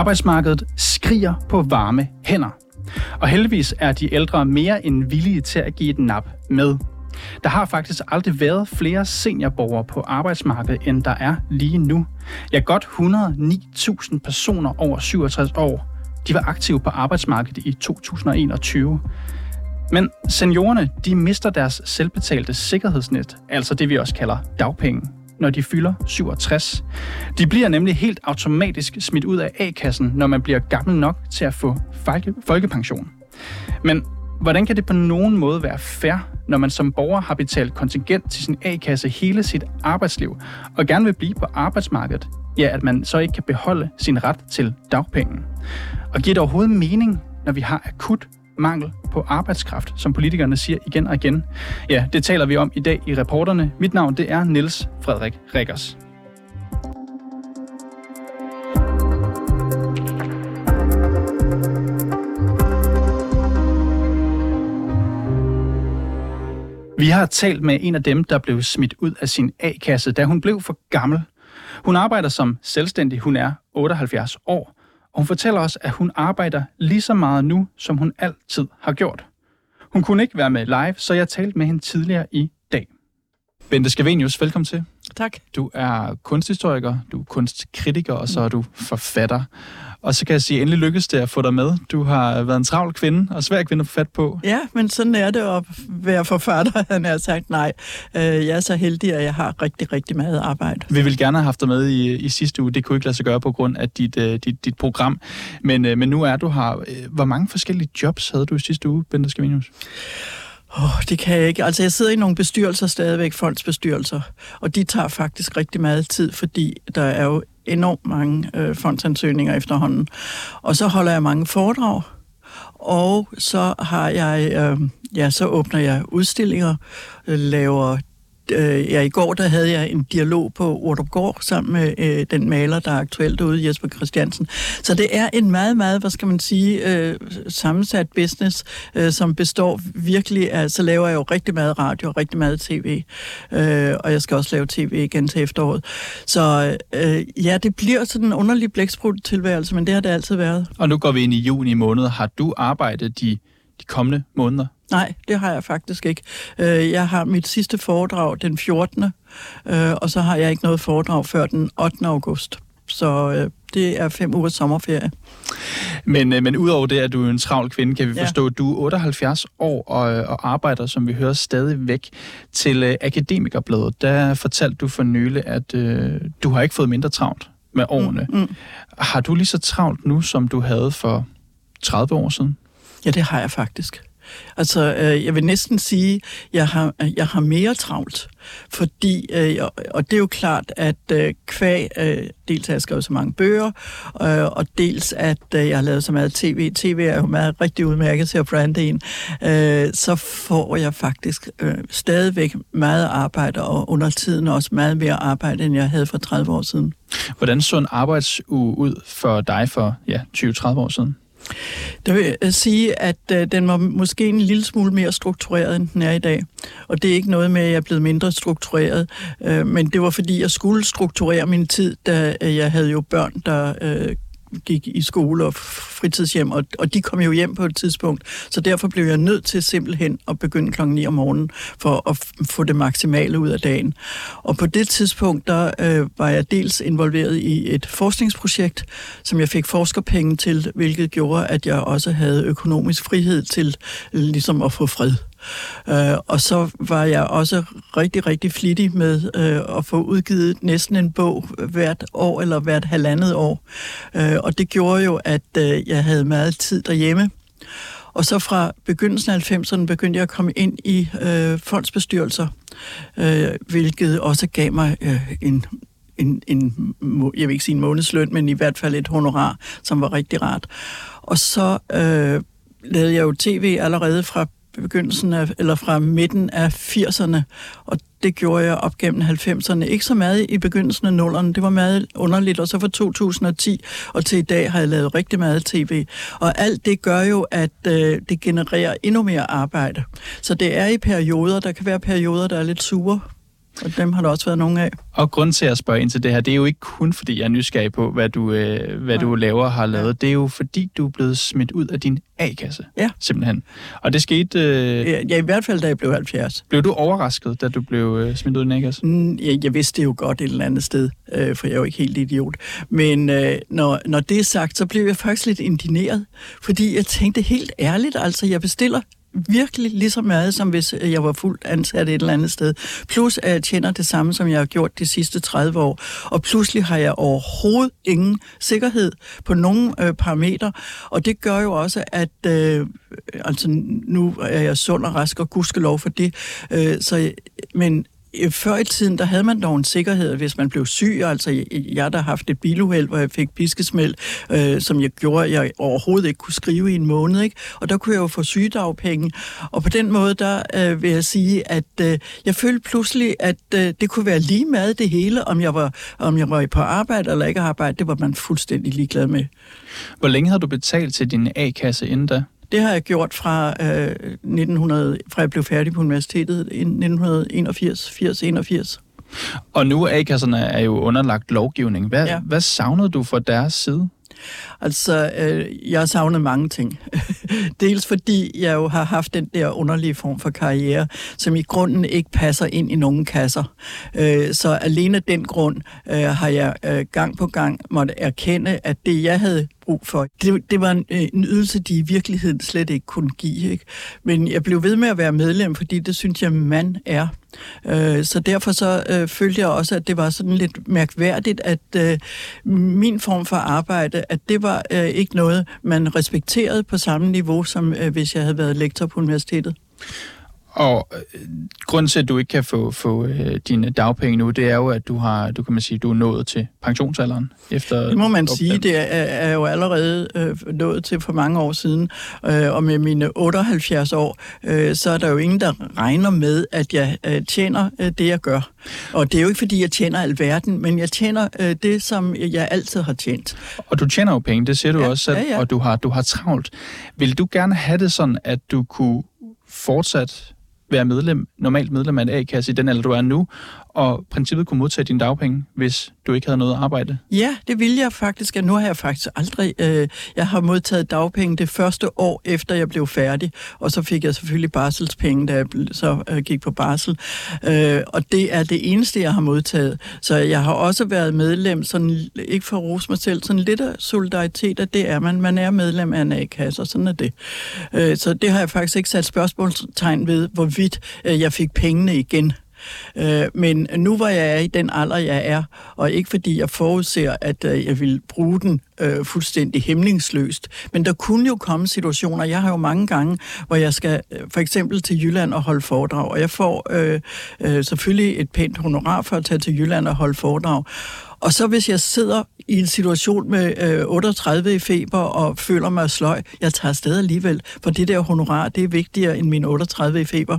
Arbejdsmarkedet skriger på varme hænder. Og heldigvis er de ældre mere end villige til at give et nap med. Der har faktisk aldrig været flere seniorborgere på arbejdsmarkedet, end der er lige nu. Ja, godt 109.000 personer over 67 år, de var aktive på arbejdsmarkedet i 2021. Men seniorerne, de mister deres selvbetalte sikkerhedsnet, altså det vi også kalder dagpenge, når de fylder 67. De bliver nemlig helt automatisk smidt ud af A-kassen, når man bliver gammel nok til at få folkepension. Men hvordan kan det på nogen måde være fair, når man som borger har betalt kontingent til sin A-kasse hele sit arbejdsliv, og gerne vil blive på arbejdsmarkedet, ja, at man så ikke kan beholde sin ret til dagpenge? Og giver det overhovedet mening, når vi har akut mangel på arbejdskraft, som politikerne siger igen og igen. Ja, det taler vi om i dag i reporterne. Mit navn det er Niels Frederik Rikkers. Vi har talt med en af dem, der blev smidt ud af sin A-kasse, da hun blev for gammel. Hun arbejder som selvstændig. Hun er 78 år. Og hun fortæller os, at hun arbejder lige så meget nu, som hun altid har gjort. Hun kunne ikke være med live, så jeg talte med hende tidligere i dag. Bente Skavenius, velkommen til. Tak. Du er kunsthistoriker, du er kunstkritiker, og så er du forfatter. Og så kan jeg sige, endelig lykkedes det at få dig med. Du har været en travl kvinde, og svær kvinde at få fat på. Ja, men sådan er det at være forfatter, han har sagt nej. Øh, jeg er så heldig, at jeg har rigtig, rigtig meget arbejde. Vi vil gerne have haft dig med i, i sidste uge. Det kunne ikke lade sig gøre på grund af dit, uh, dit, dit program. Men, uh, men nu er du her. Hvor mange forskellige jobs havde du i sidste uge, Bente Skavinius? Oh, det kan jeg ikke. Altså, jeg sidder i nogle bestyrelser stadigvæk, fondsbestyrelser, og de tager faktisk rigtig meget tid, fordi der er jo enormt mange øh, fondsansøgninger efterhånden. Og så holder jeg mange foredrag, og så har jeg, øh, ja, så åbner jeg udstillinger, øh, laver øh, ja, i går der havde jeg en dialog på Ordrupgård sammen med øh, den maler, der er aktuelt ude, Jesper Christiansen. Så det er en meget, meget, hvad skal man sige, øh, sammensat business, øh, som består virkelig af, så laver jeg jo rigtig meget radio og rigtig meget tv, øh, og jeg skal også lave tv igen til efteråret. Så øh, ja, det bliver sådan en underlig blæksprut tilværelse, men det har det altid været. Og nu går vi ind i juni måned. Har du arbejdet de, de kommende måneder? Nej, det har jeg faktisk ikke. Øh, jeg har mit sidste foredrag den 14. Øh, og så har jeg ikke noget foredrag før den 8. august. Så øh, det er fem ugers sommerferie. Men, men udover det, at du er en travl kvinde, kan vi ja. forstå, at du er 78 år og, og arbejder, som vi hører, stadig væk til uh, Akademikerbladet. Der fortalte du for nylig, at uh, du har ikke fået mindre travlt med årene. Mm, mm. Har du lige så travlt nu, som du havde for 30 år siden? Ja, det har jeg faktisk. Altså, øh, jeg vil næsten sige, at jeg har, øh, jeg har mere travlt, fordi, øh, og det er jo klart, at øh, kvæg, øh, dels har jeg skrevet så mange bøger, øh, og dels at øh, jeg har lavet så meget tv, tv er jo meget rigtig udmærket til at brande en, øh, så får jeg faktisk øh, stadigvæk meget arbejde, og under tiden også meget mere arbejde, end jeg havde for 30 år siden. Hvordan så en arbejdsuge ud for dig for ja, 20-30 år siden? Det vil jeg sige, at øh, den var måske en lille smule mere struktureret, end den er i dag. Og det er ikke noget med, at jeg er blevet mindre struktureret, øh, men det var fordi, jeg skulle strukturere min tid, da øh, jeg havde jo børn, der øh, gik i skole og fritidshjem, og, og de kom jo hjem på et tidspunkt. Så derfor blev jeg nødt til simpelthen at begynde klokken 9 om morgenen, for at få det maksimale ud af dagen. Og på det tidspunkt, der øh, var jeg dels involveret i et forskningsprojekt, som jeg fik forskerpenge til, hvilket gjorde, at jeg også havde økonomisk frihed til ligesom at få fred. Øh, og så var jeg også rigtig, rigtig flittig med øh, at få udgivet næsten en bog hvert år eller hvert halvandet år. Øh, og det gjorde jo, at øh, jeg havde meget tid derhjemme. Og så fra begyndelsen af 90'erne begyndte jeg at komme ind i øh, fondsbestyrelser, øh, hvilket også gav mig øh, en en, en, jeg vil ikke sige en månedsløn, men i hvert fald et honorar, som var rigtig rart. Og så øh, lavede jeg jo tv allerede fra begyndelsen af, eller fra midten af 80'erne, og det gjorde jeg op gennem 90'erne. Ikke så meget i begyndelsen af 0'erne, det var meget underligt, og så fra 2010 og til i dag har jeg lavet rigtig meget tv. Og alt det gør jo, at øh, det genererer endnu mere arbejde. Så det er i perioder, der kan være perioder, der er lidt sure, og dem har der også været nogle af. Og grund til at spørge ind til det her, det er jo ikke kun fordi, jeg er nysgerrig på, hvad du, øh, hvad ja. du laver og har lavet. Ja. Det er jo fordi, du er blevet smidt ud af din A-kasse. Ja. Simpelthen. Og det skete... Øh, ja, ja, i hvert fald, da jeg blev 70. Blev du overrasket, da du blev øh, smidt ud af din A-kasse? Mm, jeg, jeg vidste det jo godt et eller andet sted, øh, for jeg er jo ikke helt idiot. Men øh, når, når det er sagt, så blev jeg faktisk lidt indineret, fordi jeg tænkte helt ærligt, altså jeg bestiller virkelig lige så meget, som hvis øh, jeg var fuldt ansat et eller andet sted. Plus at jeg tjener det samme, som jeg har gjort de sidste 30 år. Og pludselig har jeg overhovedet ingen sikkerhed på nogen øh, parametre. Og det gør jo også, at øh, altså nu er jeg sund og rask og gudskelov for det. Øh, så, men Øh, før i tiden, der havde man dog en sikkerhed, hvis man blev syg. Altså, jeg der har haft et biluheld, hvor jeg fik piskesmæld, øh, som jeg gjorde, at jeg overhovedet ikke kunne skrive i en måned. Ikke? Og der kunne jeg jo få sygedagpenge. Og på den måde, der øh, vil jeg sige, at øh, jeg følte pludselig, at øh, det kunne være lige med det hele, om jeg, var, om jeg var på arbejde eller ikke arbejde. Det var man fuldstændig ligeglad med. Hvor længe havde du betalt til din A-kasse inden da? Det har jeg gjort fra, øh, 1900, fra jeg blev færdig på universitetet i 1981, 80-81. Og nu A-kasserne er jo underlagt lovgivning. Hvad, ja. hvad savnede du fra deres side? Altså, øh, jeg har savnet mange ting. Dels fordi jeg jo har haft den der underlige form for karriere, som i grunden ikke passer ind i nogen kasser. Øh, så alene den grund øh, har jeg øh, gang på gang måtte erkende, at det jeg havde brug for. Det, det var en, øh, en ydelse, de i virkeligheden slet ikke kunne give. Ikke? Men jeg blev ved med at være medlem, fordi det synes jeg, man er. Øh, så derfor så øh, følte jeg også, at det var sådan lidt mærkværdigt, at øh, min form for arbejde, at det var øh, ikke noget, man respekterede på samme niveau, som øh, hvis jeg havde været lektor på universitetet. Og øh, grunden til, at du ikke kan få, få øh, dine dagpenge nu, det er jo, at du har, du kan man sige, du er nået til pensionsalderen. Efter det må man sige, det er, er jo allerede øh, nået til for mange år siden. Øh, og med mine 78 år, øh, så er der jo ingen, der regner med, at jeg øh, tjener øh, det, jeg gør. Og det er jo ikke, fordi jeg tjener alverden, men jeg tjener øh, det, som jeg altid har tjent. Og du tjener jo penge, det siger du ja, også selv, ja, ja. og du har, du har travlt. Vil du gerne have det sådan, at du kunne fortsat være medlem, normalt medlem af en A-kasse i den alder, du er nu, og princippet kunne modtage dine dagpenge, hvis du ikke havde noget arbejde? Ja, det ville jeg faktisk. Nu har jeg faktisk aldrig... Øh, jeg har modtaget dagpenge det første år, efter jeg blev færdig, og så fik jeg selvfølgelig barselspenge, da jeg så øh, gik på barsel. Øh, og det er det eneste, jeg har modtaget. Så jeg har også været medlem, sådan, ikke for at rose mig selv, sådan lidt af solidaritet, at det er man. Man er medlem af en A-kasse, og sådan er det. Øh, så det har jeg faktisk ikke sat spørgsmålstegn ved, hvorvidt øh, jeg fik pengene igen. Øh, men nu hvor jeg er i den alder, jeg er, og ikke fordi jeg forudser, at øh, jeg vil bruge den øh, fuldstændig hæmningsløst, men der kunne jo komme situationer, jeg har jo mange gange, hvor jeg skal øh, for eksempel til Jylland og holde foredrag, og jeg får øh, øh, selvfølgelig et pænt honorar for at tage til Jylland og holde foredrag. Og så hvis jeg sidder i en situation med øh, 38 i feber og føler mig sløj, jeg tager afsted alligevel, for det der honorar, det er vigtigere end min 38 i feber.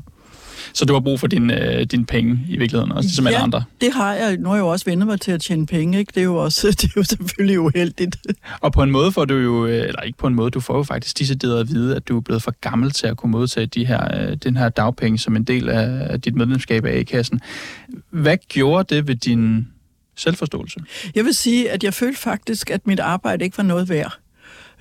Så du har brug for din, øh, dine penge i virkeligheden, også som ja, alle andre? det har jeg. Nu har jeg jo også vendt mig til at tjene penge, ikke? Det er jo, også, det er jo selvfølgelig uheldigt. Og på en måde får du jo, øh, eller ikke på en måde, du får jo faktisk decideret at vide, at du er blevet for gammel til at kunne modtage de her, øh, den her dagpenge som en del af dit medlemskab af A-kassen. Hvad gjorde det ved din selvforståelse? Jeg vil sige, at jeg følte faktisk, at mit arbejde ikke var noget værd.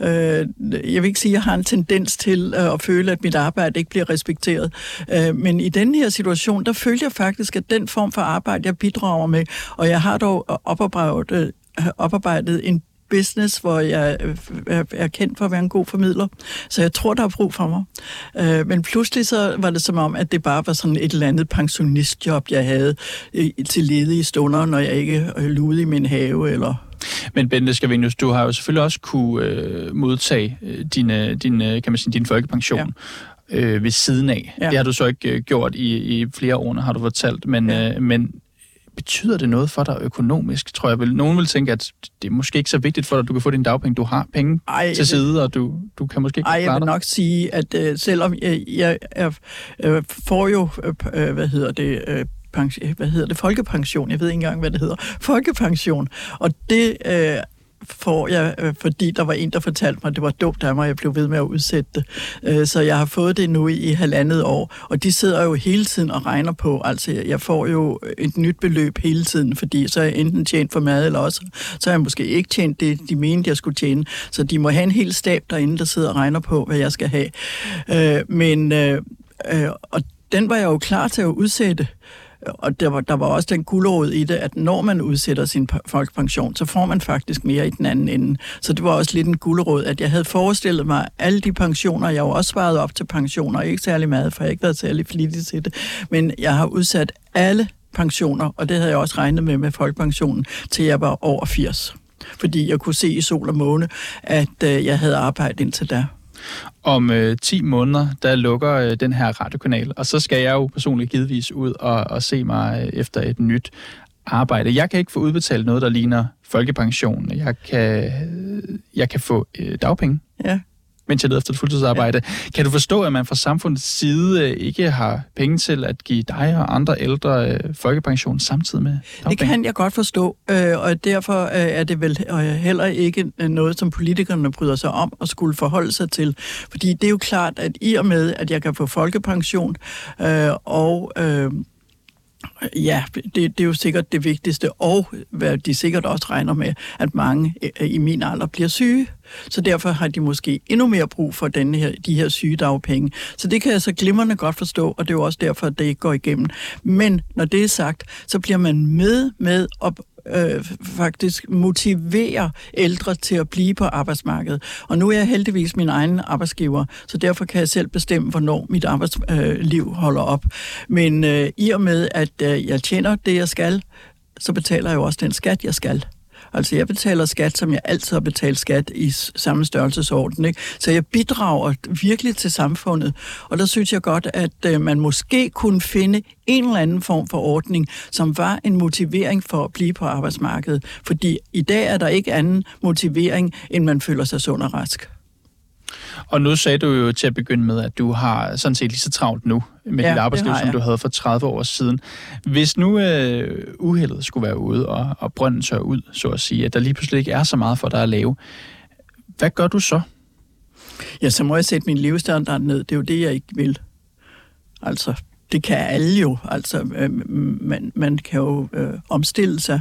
Øh, jeg vil ikke sige, at jeg har en tendens til at føle, at mit arbejde ikke bliver respekteret. Øh, men i den her situation, der følger jeg faktisk, at den form for arbejde, jeg bidrager med, og jeg har dog oparbejdet, øh, oparbejdet en business, hvor jeg øh, er kendt for at være en god formidler. Så jeg tror, der er brug for mig. Øh, men pludselig så var det som om, at det bare var sådan et eller andet pensionistjob, jeg havde til ledige stunder, når jeg ikke lude i min have eller men Bente Scavenius, du har jo selvfølgelig også kunne øh, modtage øh, din, din, øh, kan man sige, din folkepension. Ja. Øh, ved siden af. Ja. Det har du så ikke øh, gjort i, i flere år, har du fortalt, men, ja. øh, men betyder det noget for dig økonomisk, tror jeg vel? Nogen vil tænke, at det er måske ikke så vigtigt for dig, at du kan få din dagpenge. Du har penge Ej, til side, og du, du kan måske ikke Ej, jeg vil nok sige, at øh, selvom jeg, jeg, jeg øh, får jo, øh, hvad hedder det, øh, pension, øh, hvad hedder det, folkepension, jeg ved ikke engang, hvad det hedder, folkepension. Og det øh, får jeg, øh, fordi der var en, der fortalte mig, at det var dumt af mig, at jeg blev ved med at udsætte det. Øh, så jeg har fået det nu i halvandet år, og de sidder jo hele tiden og regner på, altså jeg får jo et nyt beløb hele tiden, fordi så er jeg enten tjent for mad, eller også så har jeg måske ikke tjent det, de mente, jeg skulle tjene. Så de må have en hel stab derinde, der sidder og regner på, hvad jeg skal have. Øh, men, øh, øh, og den var jeg jo klar til at udsætte, og der var, der var også den guldråd i det, at når man udsætter sin folkepension, så får man faktisk mere i den anden ende. Så det var også lidt en guldråd, at jeg havde forestillet mig alle de pensioner, jeg har jo også svaret op til pensioner, ikke særlig meget, for jeg ikke været særlig flittig til det, men jeg har udsat alle pensioner, og det havde jeg også regnet med med folkepensionen, til jeg var over 80. Fordi jeg kunne se i sol og måne, at øh, jeg havde arbejdet indtil da. Om øh, 10 måneder, der lukker øh, den her radiokanal, og så skal jeg jo personligt givetvis ud og, og se mig øh, efter et nyt arbejde. Jeg kan ikke få udbetalt noget, der ligner folkepension. Jeg kan, øh, jeg kan få øh, dagpenge. Ja mens jeg leder efter et fuldtidsarbejde. Ja. Kan du forstå, at man fra samfundets side øh, ikke har penge til at give dig og andre ældre øh, folkepension samtidig med dagpenge? Det kan jeg godt forstå, øh, og derfor er det vel heller ikke noget, som politikerne bryder sig om at skulle forholde sig til. Fordi det er jo klart, at i og med, at jeg kan få folkepension og Ja, det, det er jo sikkert det vigtigste, og hvad de sikkert også regner med, at mange øh, i min alder bliver syge. Så derfor har de måske endnu mere brug for denne her, de her sygedagpenge. Så det kan jeg så glimrende godt forstå, og det er jo også derfor, at det ikke går igennem. Men når det er sagt, så bliver man med med at øh, faktisk motivere ældre til at blive på arbejdsmarkedet. Og nu er jeg heldigvis min egen arbejdsgiver, så derfor kan jeg selv bestemme, hvornår mit arbejdsliv øh, holder op. Men øh, i og med, at øh, jeg tjener det, jeg skal, så betaler jeg jo også den skat, jeg skal. Altså, jeg betaler skat, som jeg altid har betalt skat i samme størrelsesorden. Ikke? Så jeg bidrager virkelig til samfundet. Og der synes jeg godt, at øh, man måske kunne finde en eller anden form for ordning, som var en motivering for at blive på arbejdsmarkedet. Fordi i dag er der ikke anden motivering, end man føler sig sund og rask. Og nu sagde du jo til at begynde med, at du har sådan set lige så travlt nu med ja, dit arbejdsliv, som du havde for 30 år siden. Hvis nu øh, uheldet skulle være ude, og, og brønden tør ud, så at sige, at der lige pludselig ikke er så meget for dig at lave, hvad gør du så? Ja, så må jeg sætte min levestandard ned. Det er jo det, jeg ikke vil. Altså, det kan alle jo. Altså, øh, man, man kan jo øh, omstille sig.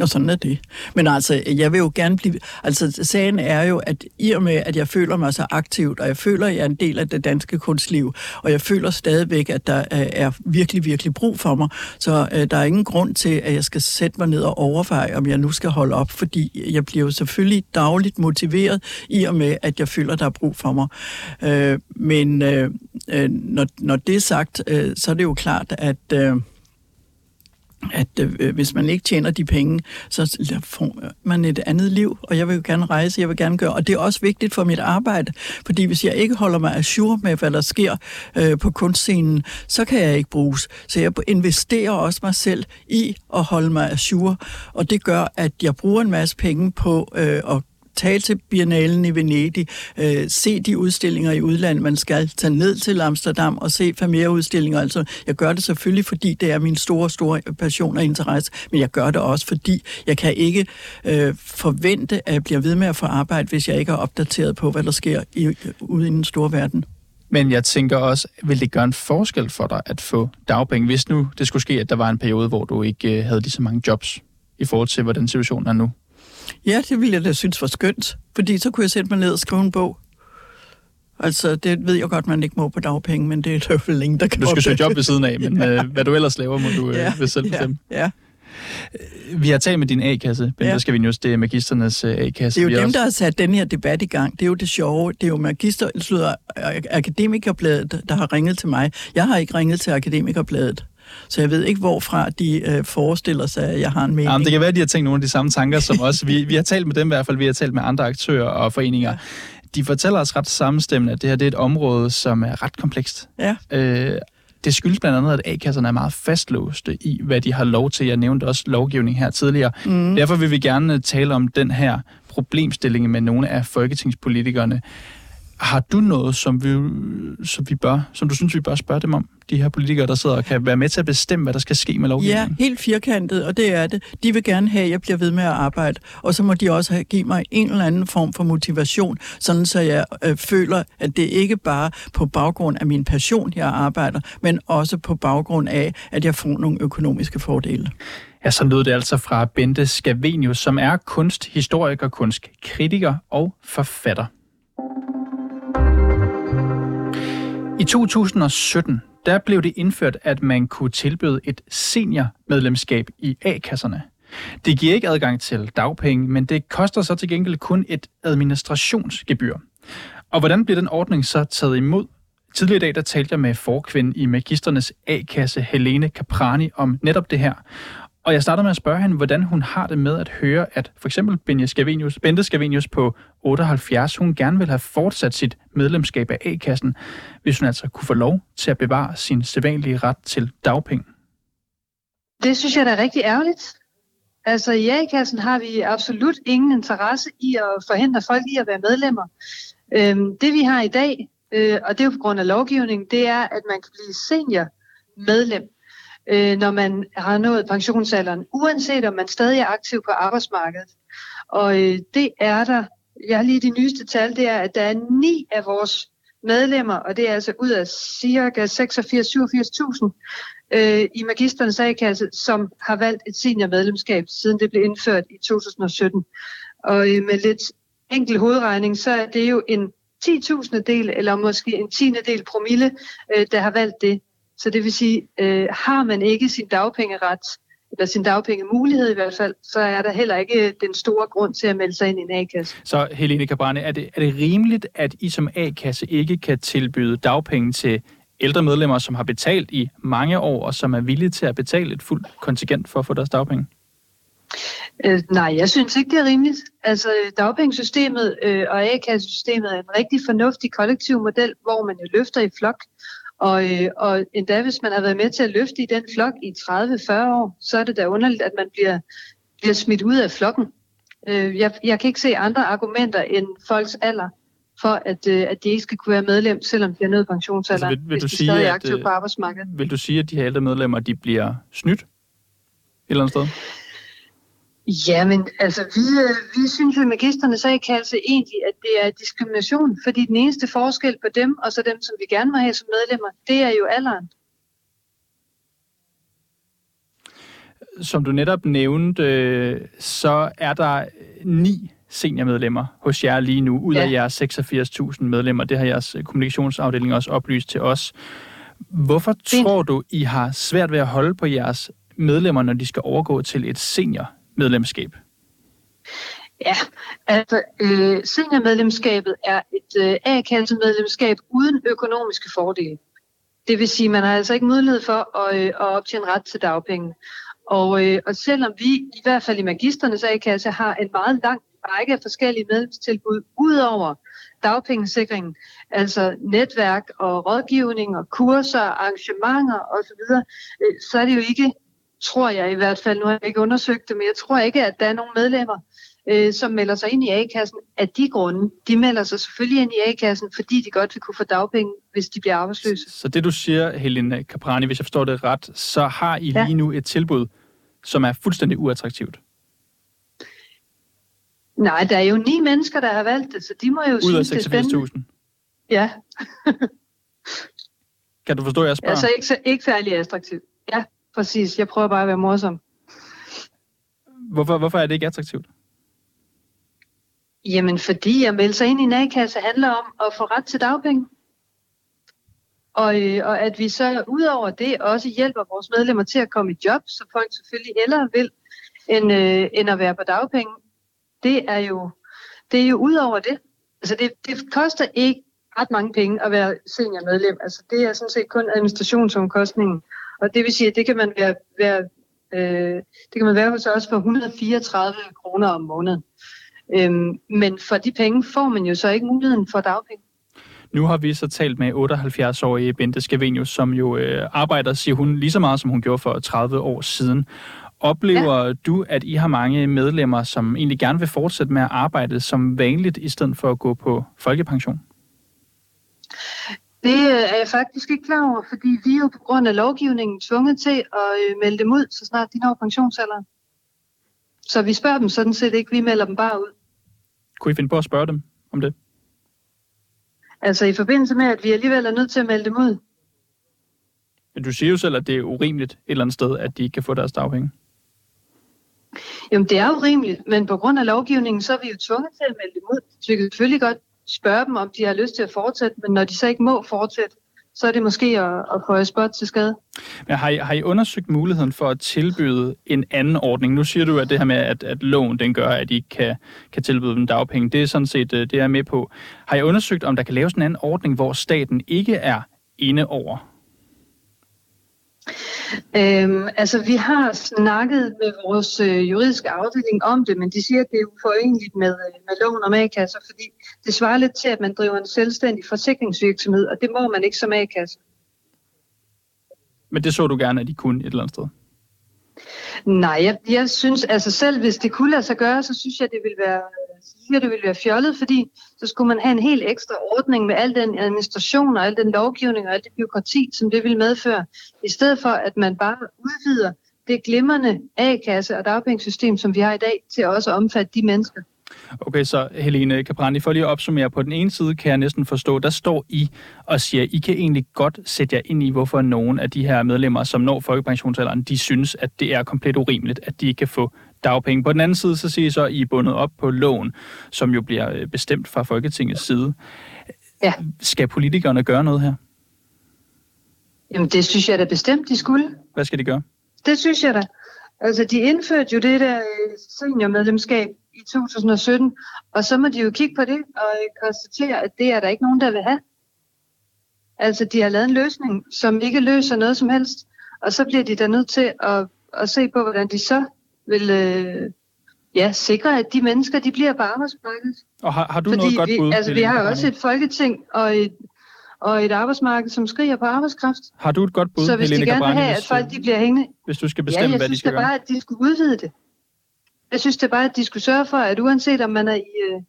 Og sådan er det. Men altså, jeg vil jo gerne blive... Altså, sagen er jo, at i og med, at jeg føler mig så aktivt, og jeg føler, at jeg er en del af det danske kunstliv, og jeg føler stadigvæk, at der øh, er virkelig, virkelig brug for mig, så uh, der er ingen grund til, at jeg skal sætte mig ned og overveje, om jeg nu skal holde op, fordi jeg bliver jo selvfølgelig dagligt motiveret, i og med, at jeg føler, at der er brug for mig. Uh, men uh, når, når det er sagt, uh, så er det jo klart, at... Uh, at øh, øh, hvis man ikke tjener de penge, så får man et andet liv, og jeg vil jo gerne rejse, jeg vil gerne gøre, og det er også vigtigt for mit arbejde, fordi hvis jeg ikke holder mig assur med, hvad der sker øh, på kunstscenen, så kan jeg ikke bruges. Så jeg investerer også mig selv i at holde mig assur, og det gør, at jeg bruger en masse penge på øh, at tage til Biennalen i Venedig, øh, se de udstillinger i udlandet, man skal tage ned til Amsterdam og se flere udstillinger. Altså, jeg gør det selvfølgelig, fordi det er min store, store passion og interesse, men jeg gør det også, fordi jeg kan ikke øh, forvente, at jeg bliver ved med at få arbejde, hvis jeg ikke er opdateret på, hvad der sker i, ude i den store verden. Men jeg tænker også, vil det gøre en forskel for dig at få dagpenge, hvis nu det skulle ske, at der var en periode, hvor du ikke øh, havde lige så mange jobs i forhold til, hvordan situationen er nu? Ja, det ville jeg da synes var skønt, fordi så kunne jeg sætte mig ned og skrive en bog. Altså, det ved jeg godt, man ikke må på dagpenge, men det er der vel ingen, der kan Du skal søge job ved siden af, men ja. øh, hvad du ellers laver, må du øh, ja, øh, selv bestemme. Ja, ja. Vi har talt med din A-kasse, Ben ja. skal vi just det er magisternes øh, A-kasse. Det er jo vi dem, også... der har sat den her debat i gang. Det er jo det sjove. Det er jo magister, slutter, akademikerbladet, der har ringet til mig. Jeg har ikke ringet til akademikerbladet. Så jeg ved ikke, hvorfra de øh, forestiller sig, at jeg har en mening. Jamen, det kan være, at de har tænkt nogle af de samme tanker som os. Vi, vi har talt med dem i hvert fald, vi har talt med andre aktører og foreninger. Ja. De fortæller os ret sammenstemmende, at det her det er et område, som er ret komplekst. Ja. Øh, det skyldes blandt andet, at A-kasserne er meget fastlåste i, hvad de har lov til. Jeg nævnte også lovgivning her tidligere. Mm. Derfor vil vi gerne tale om den her problemstilling med nogle af folketingspolitikerne. Har du noget, som vi, som vi bør, som du synes, vi bør spørge dem om? De her politikere, der sidder og kan være med til at bestemme, hvad der skal ske med lovgivningen? Ja, helt firkantet, og det er det. De vil gerne have, at jeg bliver ved med at arbejde, og så må de også have, give mig en eller anden form for motivation, sådan så jeg øh, føler, at det ikke bare på baggrund af min passion, jeg arbejder, men også på baggrund af, at jeg får nogle økonomiske fordele. Ja, så lød det altså fra Bente Scavenius, som er kunsthistoriker, kunstkritiker og forfatter. I 2017 der blev det indført, at man kunne tilbyde et seniormedlemskab i A-kasserne. Det giver ikke adgang til dagpenge, men det koster så til gengæld kun et administrationsgebyr. Og hvordan bliver den ordning så taget imod? Tidligere i dag der talte jeg med forkvinden i Magisternes A-kasse, Helene Caprani, om netop det her. Og jeg starter med at spørge hende, hvordan hun har det med at høre, at for eksempel Benja Scavenius, Bente Scavenius på 78, hun gerne vil have fortsat sit medlemskab af A-kassen, hvis hun altså kunne få lov til at bevare sin sædvanlige ret til dagpenge. Det synes jeg da er rigtig ærgerligt. Altså i A-kassen har vi absolut ingen interesse i at forhindre folk i at være medlemmer. Øhm, det vi har i dag, øh, og det er jo på grund af lovgivningen, det er, at man kan blive senior medlem øh, når man har nået pensionsalderen, uanset om man stadig er aktiv på arbejdsmarkedet. Og øh, det er der, jeg har lige de nyeste tal, det er, at der er ni af vores medlemmer, og det er altså ud af cirka 86-87.000 øh, i magisterens A-kasse, som har valgt et seniormedlemskab, siden det blev indført i 2017. Og øh, med lidt enkel hovedregning, så er det jo en 10.000 del, eller måske en tiende del promille, øh, der har valgt det. Så det vil sige, øh, har man ikke sin dagpengeret, eller sin dagpengemulighed i hvert fald, så er der heller ikke den store grund til at melde sig ind i en A-kasse. Så Helene Cabrane, er det, er det rimeligt, at I som A-kasse ikke kan tilbyde dagpenge til ældre medlemmer, som har betalt i mange år, og som er villige til at betale et fuldt kontingent for at få deres dagpenge? Øh, nej, jeg synes ikke, det er rimeligt. Altså, dagpengesystemet øh, og A-kassesystemet er en rigtig fornuftig kollektiv model, hvor man jo løfter i flok. Og, øh, og endda hvis man har været med til at løfte i den flok i 30-40 år, så er det da underligt, at man bliver, bliver smidt ud af flokken. Øh, jeg, jeg kan ikke se andre argumenter end folks alder for, at, øh, at de ikke skal kunne være medlem, selvom de er nået pensionsalder, altså, vil, vil hvis du de sige, stadig er aktive at, på arbejdsmarkedet. Vil du sige, at de her ældre medlemmer de bliver snydt et eller andet sted? Ja, men altså, vi, øh, vi synes jo i magisternes A-kasse egentlig, at det er diskrimination, fordi den eneste forskel på dem og så dem, som vi gerne må have som medlemmer, det er jo alderen. Som du netop nævnte, øh, så er der ni seniormedlemmer hos jer lige nu, ud ja. af jeres 86.000 medlemmer. Det har jeres kommunikationsafdeling også oplyst til os. Hvorfor Fint. tror du, I har svært ved at holde på jeres medlemmer, når de skal overgå til et senior medlemskab? Ja, altså øh, seniormedlemskabet er et øh, A-kassemedlemskab uden økonomiske fordele. Det vil sige, at man har altså ikke mulighed for at, øh, at optjene ret til dagpenge. Og, øh, og selvom vi, i hvert fald i magisternes A-kasse, har en meget lang række af forskellige medlemstilbud ud over dagpengesikringen, altså netværk og rådgivning og kurser, arrangementer osv., øh, så er det jo ikke tror jeg i hvert fald, nu har jeg ikke undersøgt det, men jeg tror ikke, at der er nogle medlemmer, øh, som melder sig ind i A-kassen af de grunde. De melder sig selvfølgelig ind i A-kassen, fordi de godt vil kunne få dagpenge, hvis de bliver arbejdsløse. Så det du siger, Helene Caprani, hvis jeg forstår det ret, så har I ja. lige nu et tilbud, som er fuldstændig uattraktivt. Nej, der er jo ni mennesker, der har valgt det, så de må jo Ud synes, det er spændende. Ja. kan du forstå, at jeg spørger? Altså ikke, ikke særlig attraktivt. Ja. Præcis, jeg prøver bare at være morsom. Hvorfor, hvorfor er det ikke attraktivt? Jamen, fordi at melde sig ind i en A-kasse handler om at få ret til dagpenge. Og, øh, og at vi så ud over det også hjælper vores medlemmer til at komme i job, så folk selvfølgelig hellere vil, end, øh, end at være på dagpenge. Det er jo, det er jo ud over det. Altså det, det koster ikke ret mange penge at være seniormedlem. Altså det er sådan set kun administrationsomkostningen. Og det vil sige, at det kan man være, være, øh, det kan man være hos os for 134 kroner om måneden. Øhm, men for de penge får man jo så ikke muligheden for dagpenge. Nu har vi så talt med 78-årige Bente Scavenius, som jo øh, arbejder, siger hun, lige så meget, som hun gjorde for 30 år siden. Oplever ja. du, at I har mange medlemmer, som egentlig gerne vil fortsætte med at arbejde som vanligt, i stedet for at gå på folkepension? Det øh, er jeg faktisk ikke klar over, fordi vi er jo på grund af lovgivningen tvunget til at øh, melde dem ud, så snart de når pensionsalderen. Så vi spørger dem sådan set ikke, vi melder dem bare ud. Kunne I finde på at spørge dem om det? Altså i forbindelse med, at vi alligevel er nødt til at melde dem ud. Men du siger jo selv, at det er urimeligt et eller andet sted, at de ikke kan få deres dagpenge. Jamen det er urimeligt, men på grund af lovgivningen, så er vi jo tvunget til at melde dem ud. Så vi kan selvfølgelig godt spørge dem, om de har lyst til at fortsætte, men når de så ikke må fortsætte, så er det måske at, at få spot til skade. Men har I, har I undersøgt muligheden for at tilbyde en anden ordning? Nu siger du, at det her med, at, at loven den gør, at I kan, kan tilbyde dem dagpenge, det er sådan set øh, det, jeg er med på. Har I undersøgt, om der kan laves en anden ordning, hvor staten ikke er inde over? Øhm, altså, vi har snakket med vores øh, juridiske afdeling om det, men de siger, at det er uforeneligt med, øh, med loven om A-kasser, fordi det svarer lidt til, at man driver en selvstændig forsikringsvirksomhed, og det må man ikke som A-kasse. Men det så du gerne, at de kunne et eller andet sted? Nej, jeg, jeg synes, altså selv hvis det kunne lade sig gøre, så synes jeg, det ville være, siger, det ville være fjollet, fordi så skulle man have en helt ekstra ordning med al den administration og al den lovgivning og alt det byråkrati, som det ville medføre, i stedet for at man bare udvider det glimrende A-kasse og dagpengesystem, som vi har i dag, til også at omfatte de mennesker. Okay, så Helene Caprandi, for lige at opsummere, på den ene side kan jeg næsten forstå, der står I og siger, I kan egentlig godt sætte jer ind i, hvorfor nogle af de her medlemmer, som når folkepensionsalderen, de synes, at det er komplet urimeligt, at de ikke kan få dagpenge. På den anden side, så siger I så, at I er bundet op på loven, som jo bliver øh, bestemt fra Folketingets side. Ja. Skal politikerne gøre noget her? Jamen det synes jeg da bestemt, de skulle. Hvad skal de gøre? Det synes jeg da. Altså de indførte jo det der øh, seniormedlemskab i 2017, og så må de jo kigge på det og øh, konstatere, at det er der ikke nogen, der vil have. Altså de har lavet en løsning, som ikke løser noget som helst, og så bliver de da nødt til at, at se på, hvordan de så vil øh, ja, sikre, at de mennesker de bliver på arbejdsmarkedet. Og har, har du Fordi noget godt vi, bud? altså, vi har jo også et folketing og et, og et arbejdsmarked, som skriger på arbejdskraft. Har du et godt bud, så hvis Helene de gerne vil have, at folk de bliver hængende, hvis du skal ja, bestemme, jeg hvad de synes skal gøre? bare, at de skulle udvide det. Jeg synes det bare, at de skulle sørge for, at uanset om man er i, øh,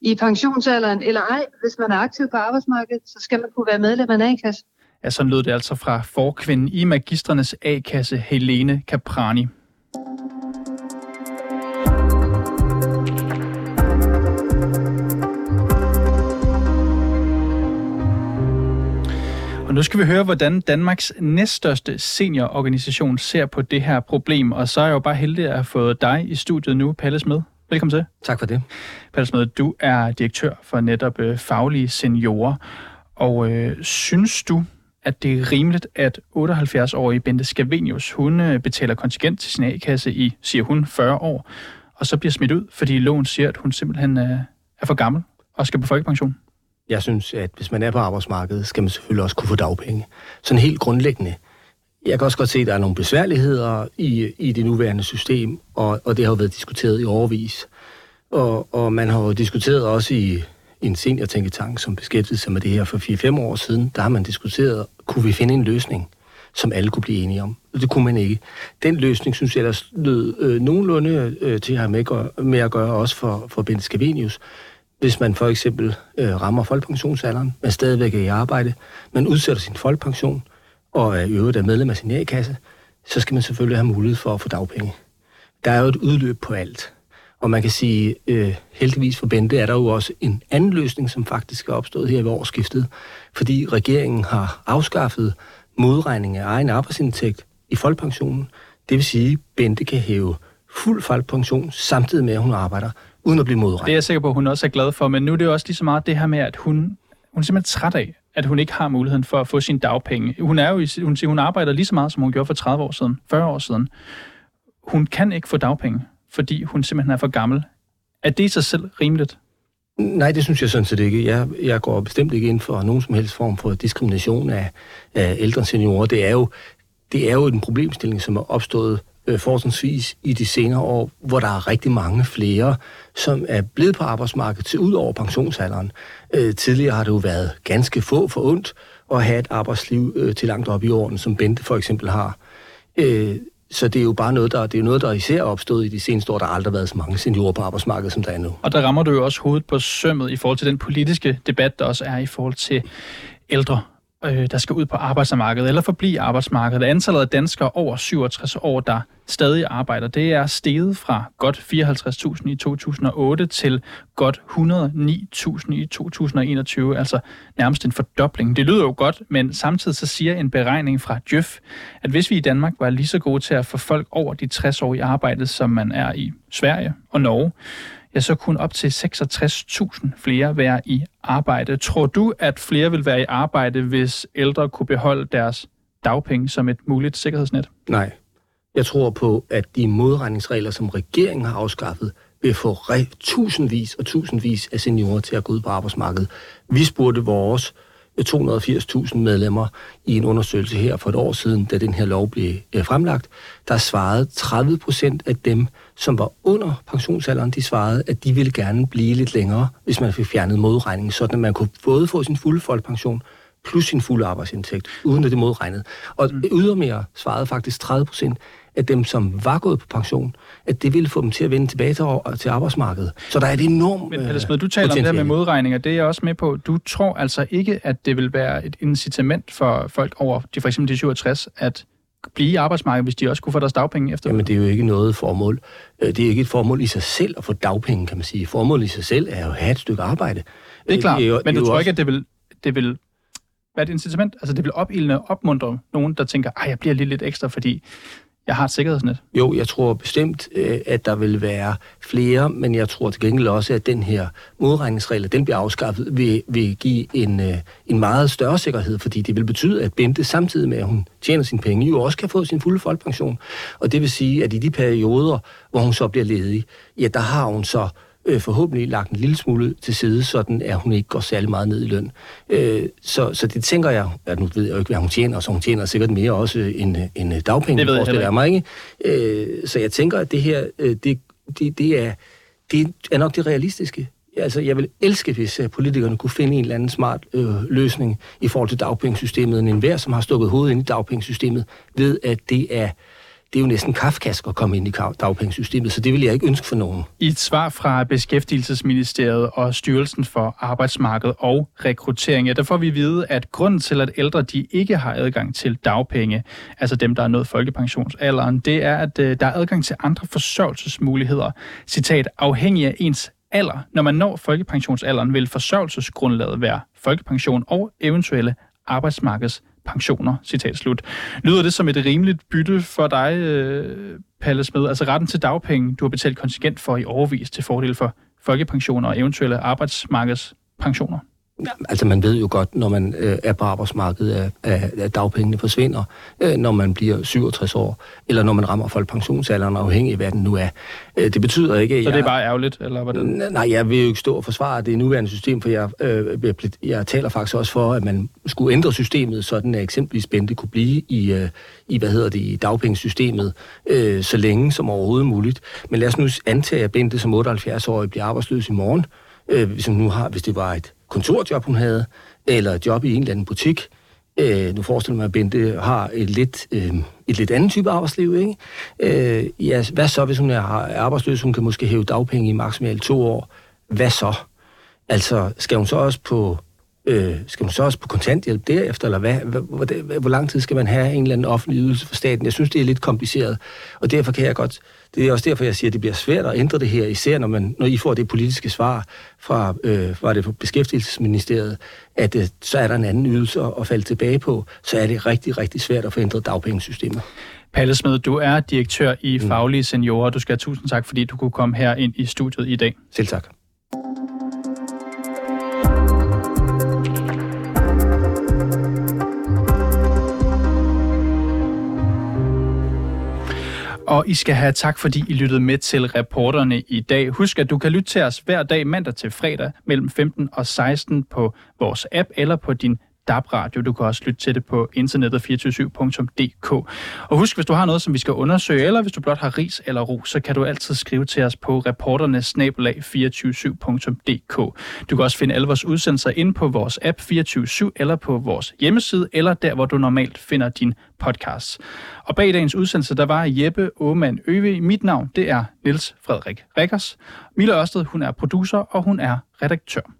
i pensionsalderen eller ej, hvis man er aktiv på arbejdsmarkedet, så skal man kunne være medlem af en A-kasse. Ja, sådan lød det altså fra forkvinden i Magistrenes A-kasse, Helene Caprani. Nu skal vi høre, hvordan Danmarks næststørste seniororganisation ser på det her problem. Og så er jeg jo bare heldig at have fået dig i studiet nu, Palle Smed. Velkommen til. Tak for det. Palle Smed, du er direktør for netop øh, faglige seniorer. Og øh, synes du, at det er rimeligt, at 78-årige Bente Scavenius, hun øh, betaler kontingent til sin A-kasse i, siger hun, 40 år, og så bliver smidt ud, fordi loven siger, at hun simpelthen øh, er for gammel og skal på folkepension? Jeg synes, at hvis man er på arbejdsmarkedet, skal man selvfølgelig også kunne få dagpenge. Sådan helt grundlæggende. Jeg kan også godt se, at der er nogle besværligheder i, i det nuværende system, og, og det har jo været diskuteret i overvis. Og, og man har jo diskuteret også i, i en seniortænketank, som beskæftigede sig med det her for 4-5 år siden. Der har man diskuteret, kunne vi finde en løsning, som alle kunne blive enige om. Det kunne man ikke. Den løsning, synes jeg, der lød øh, nogenlunde øh, til at have med, gør, med at gøre også for, for Bente Scavenius. Hvis man for eksempel øh, rammer folkepensionsalderen, man stadigvæk er i arbejde, man udsætter sin folkepension, og er i øvrigt er medlem af sin A-kasse, så skal man selvfølgelig have mulighed for at få dagpenge. Der er jo et udløb på alt. Og man kan sige, øh, heldigvis for Bente er der jo også en anden løsning, som faktisk er opstået her ved årsskiftet, fordi regeringen har afskaffet modregning af egen arbejdsindtægt i folkepensionen. Det vil sige, at Bente kan hæve fuld folkepension samtidig med, at hun arbejder, uden at blive modregnet. Det er jeg sikker på, at hun også er glad for, men nu er det jo også lige så meget det her med, at hun, hun er simpelthen træt af, at hun ikke har muligheden for at få sin dagpenge. Hun, er jo, i- hun siger, hun arbejder lige så meget, som hun gjorde for 30 år siden, 40 år siden. Hun kan ikke få dagpenge, fordi hun simpelthen er for gammel. Er det i sig selv rimeligt? Nej, det synes jeg sådan set ikke. Jeg, jeg går bestemt ikke ind for nogen som helst form for diskrimination af, af ældre seniorer. Det er, jo, det er jo en problemstilling, som er opstået øh, forholdsvis i de senere år, hvor der er rigtig mange flere, som er blevet på arbejdsmarkedet til ud over pensionsalderen. Øh, tidligere har det jo været ganske få for ondt at have et arbejdsliv øh, til langt op i årene, som Bente for eksempel har. Øh, så det er jo bare noget, der, det er noget, der især er opstået i de seneste år. Der har aldrig været så mange seniorer på arbejdsmarkedet, som der er nu. Og der rammer du jo også hovedet på sømmet i forhold til den politiske debat, der også er i forhold til ældre, øh, der skal ud på arbejdsmarkedet eller forblive arbejdsmarkedet. Antallet af danskere over 67 år, der stadig arbejder, det er steget fra godt 54.000 i 2008 til godt 109.000 i 2021, altså nærmest en fordobling. Det lyder jo godt, men samtidig så siger en beregning fra Djøf, at hvis vi i Danmark var lige så gode til at få folk over de 60 år i arbejde, som man er i Sverige og Norge, ja, så kunne op til 66.000 flere være i arbejde. Tror du, at flere vil være i arbejde, hvis ældre kunne beholde deres dagpenge som et muligt sikkerhedsnet? Nej. Jeg tror på, at de modregningsregler, som regeringen har afskaffet, vil få tusindvis og tusindvis af seniorer til at gå ud på arbejdsmarkedet. Vi spurgte vores 280.000 medlemmer i en undersøgelse her for et år siden, da den her lov blev øh, fremlagt. Der svarede 30 procent af dem, som var under pensionsalderen, de svarede, at de ville gerne blive lidt længere, hvis man fik fjernet modregningen, sådan at man kunne både få sin fulde folkepension plus sin fulde arbejdsindtægt, uden at det modregnede. Og mm. ydermere svarede faktisk 30 procent af dem, som var gået på pension, at det ville få dem til at vende tilbage til, til arbejdsmarkedet. Så der er et enormt Men Pelle Smed, du taler om det her med modregninger, det er jeg også med på. Du tror altså ikke, at det vil være et incitament for folk over de, for eksempel de 67, at blive i arbejdsmarkedet, hvis de også kunne få deres dagpenge efter? Jamen, det er jo ikke noget formål. Øh, det er ikke et formål i sig selv at få dagpenge, kan man sige. Formålet i sig selv er jo at have et stykke arbejde. Det er klart, det er jo, men du tror også... ikke, at det vil, det vil være et incitament? Altså, det vil opildne opmuntre nogen, der tænker, at jeg bliver lige lidt ekstra, fordi jeg har et sikkerhedsnet? Jo, jeg tror bestemt, øh, at der vil være flere, men jeg tror til gengæld også, at den her modregningsregel, den bliver afskaffet, vil, vil give en, øh, en meget større sikkerhed, fordi det vil betyde, at Bente samtidig med, at hun tjener sine penge, jo også kan få sin fulde folkepension. Og det vil sige, at i de perioder, hvor hun så bliver ledig, ja, der har hun så øh, forhåbentlig lagt en lille smule til side, sådan at hun ikke går særlig meget ned i løn. Øh, så, så det tænker jeg, at nu ved jeg jo ikke, hvad hun tjener, så hun tjener sikkert mere også end, end dagpenge, det ved jeg, jeg mig, ikke? Øh, så jeg tænker, at det her, øh, det, det, det, er, det er nok det realistiske. Altså, jeg vil elske, hvis øh, politikerne kunne finde en eller anden smart øh, løsning i forhold til dagpengesystemet, en enhver, som har stukket hovedet ind i dagpengesystemet, ved at det er det er jo næsten kafkask at komme ind i dagpengesystemet, så det vil jeg ikke ønske for nogen. I et svar fra Beskæftigelsesministeriet og Styrelsen for Arbejdsmarked og Rekruttering, ja, der får vi vide, at grunden til, at ældre de ikke har adgang til dagpenge, altså dem, der er nået folkepensionsalderen, det er, at øh, der er adgang til andre forsørgelsesmuligheder. Citat, afhængig af ens alder. Når man når folkepensionsalderen, vil forsørgelsesgrundlaget være folkepension og eventuelle arbejdsmarkeds pensioner, citat slut. Lyder det som et rimeligt bytte for dig, øh, Palle Smed? Altså retten til dagpenge, du har betalt kontingent for i overvis til fordel for folkepensioner og eventuelle arbejdsmarkedspensioner? Altså man ved jo godt, når man øh, er på arbejdsmarkedet, at, at, dagpengene forsvinder, øh, når man bliver 67 år, eller når man rammer folkepensionsalderen, afhængig af hvad den nu er. Øh, det betyder ikke, at Så jeg, det er bare ærgerligt, eller hvordan? Nej, jeg vil jo ikke stå og forsvare det nuværende system, for jeg, øh, jeg, jeg taler faktisk også for, at man skulle ændre systemet, sådan at eksempelvis Bente kunne blive i, øh, i hvad hedder det, i dagpengesystemet, øh, så længe som overhovedet muligt. Men lad os nu antage, at Bente som 78-årig bliver arbejdsløs i morgen, øh, hvis, nu har, hvis det var et kontorjob, hun havde, eller et job i en eller anden butik. Øh, nu forestiller mig, at Bente har et lidt, øh, et lidt andet type arbejdsliv. Ikke? Øh, ja, hvad så, hvis hun er arbejdsløs? Hun kan måske hæve dagpenge i maksimalt to år. Hvad så? Altså, skal hun så også på Øh, skal hun så også på kontanthjælp derefter, eller hvad? Hvor, hvor, hvor lang tid skal man have en eller anden offentlig ydelse for staten? Jeg synes, det er lidt kompliceret, og derfor kan jeg godt... Det er også derfor, jeg siger, at det bliver svært at ændre det her, især når, man, når I får det politiske svar fra, øh, fra det fra Beskæftigelsesministeriet, at øh, så er der en anden ydelse at, falde tilbage på, så er det rigtig, rigtig svært at få ændret dagpengesystemet. Palle Smed, du er direktør i mm. Faglige Seniorer. Du skal have tusind tak, fordi du kunne komme her ind i studiet i dag. Selv tak. Og I skal have tak, fordi I lyttede med til reporterne i dag. Husk, at du kan lytte til os hver dag mandag til fredag mellem 15 og 16 på vores app eller på din DAB-radio. Du kan også lytte til det på internettet 247.dk. Og husk, hvis du har noget, som vi skal undersøge, eller hvis du blot har ris eller ro, så kan du altid skrive til os på reporternes 247.dk. Du kan også finde alle vores udsendelser inde på vores app 247 eller på vores hjemmeside, eller der, hvor du normalt finder din podcast. Og bag dagens udsendelse, der var Jeppe Aumann Øve. Mit navn, det er Niels Frederik Rikkers. Mille Ørsted, hun er producer, og hun er redaktør.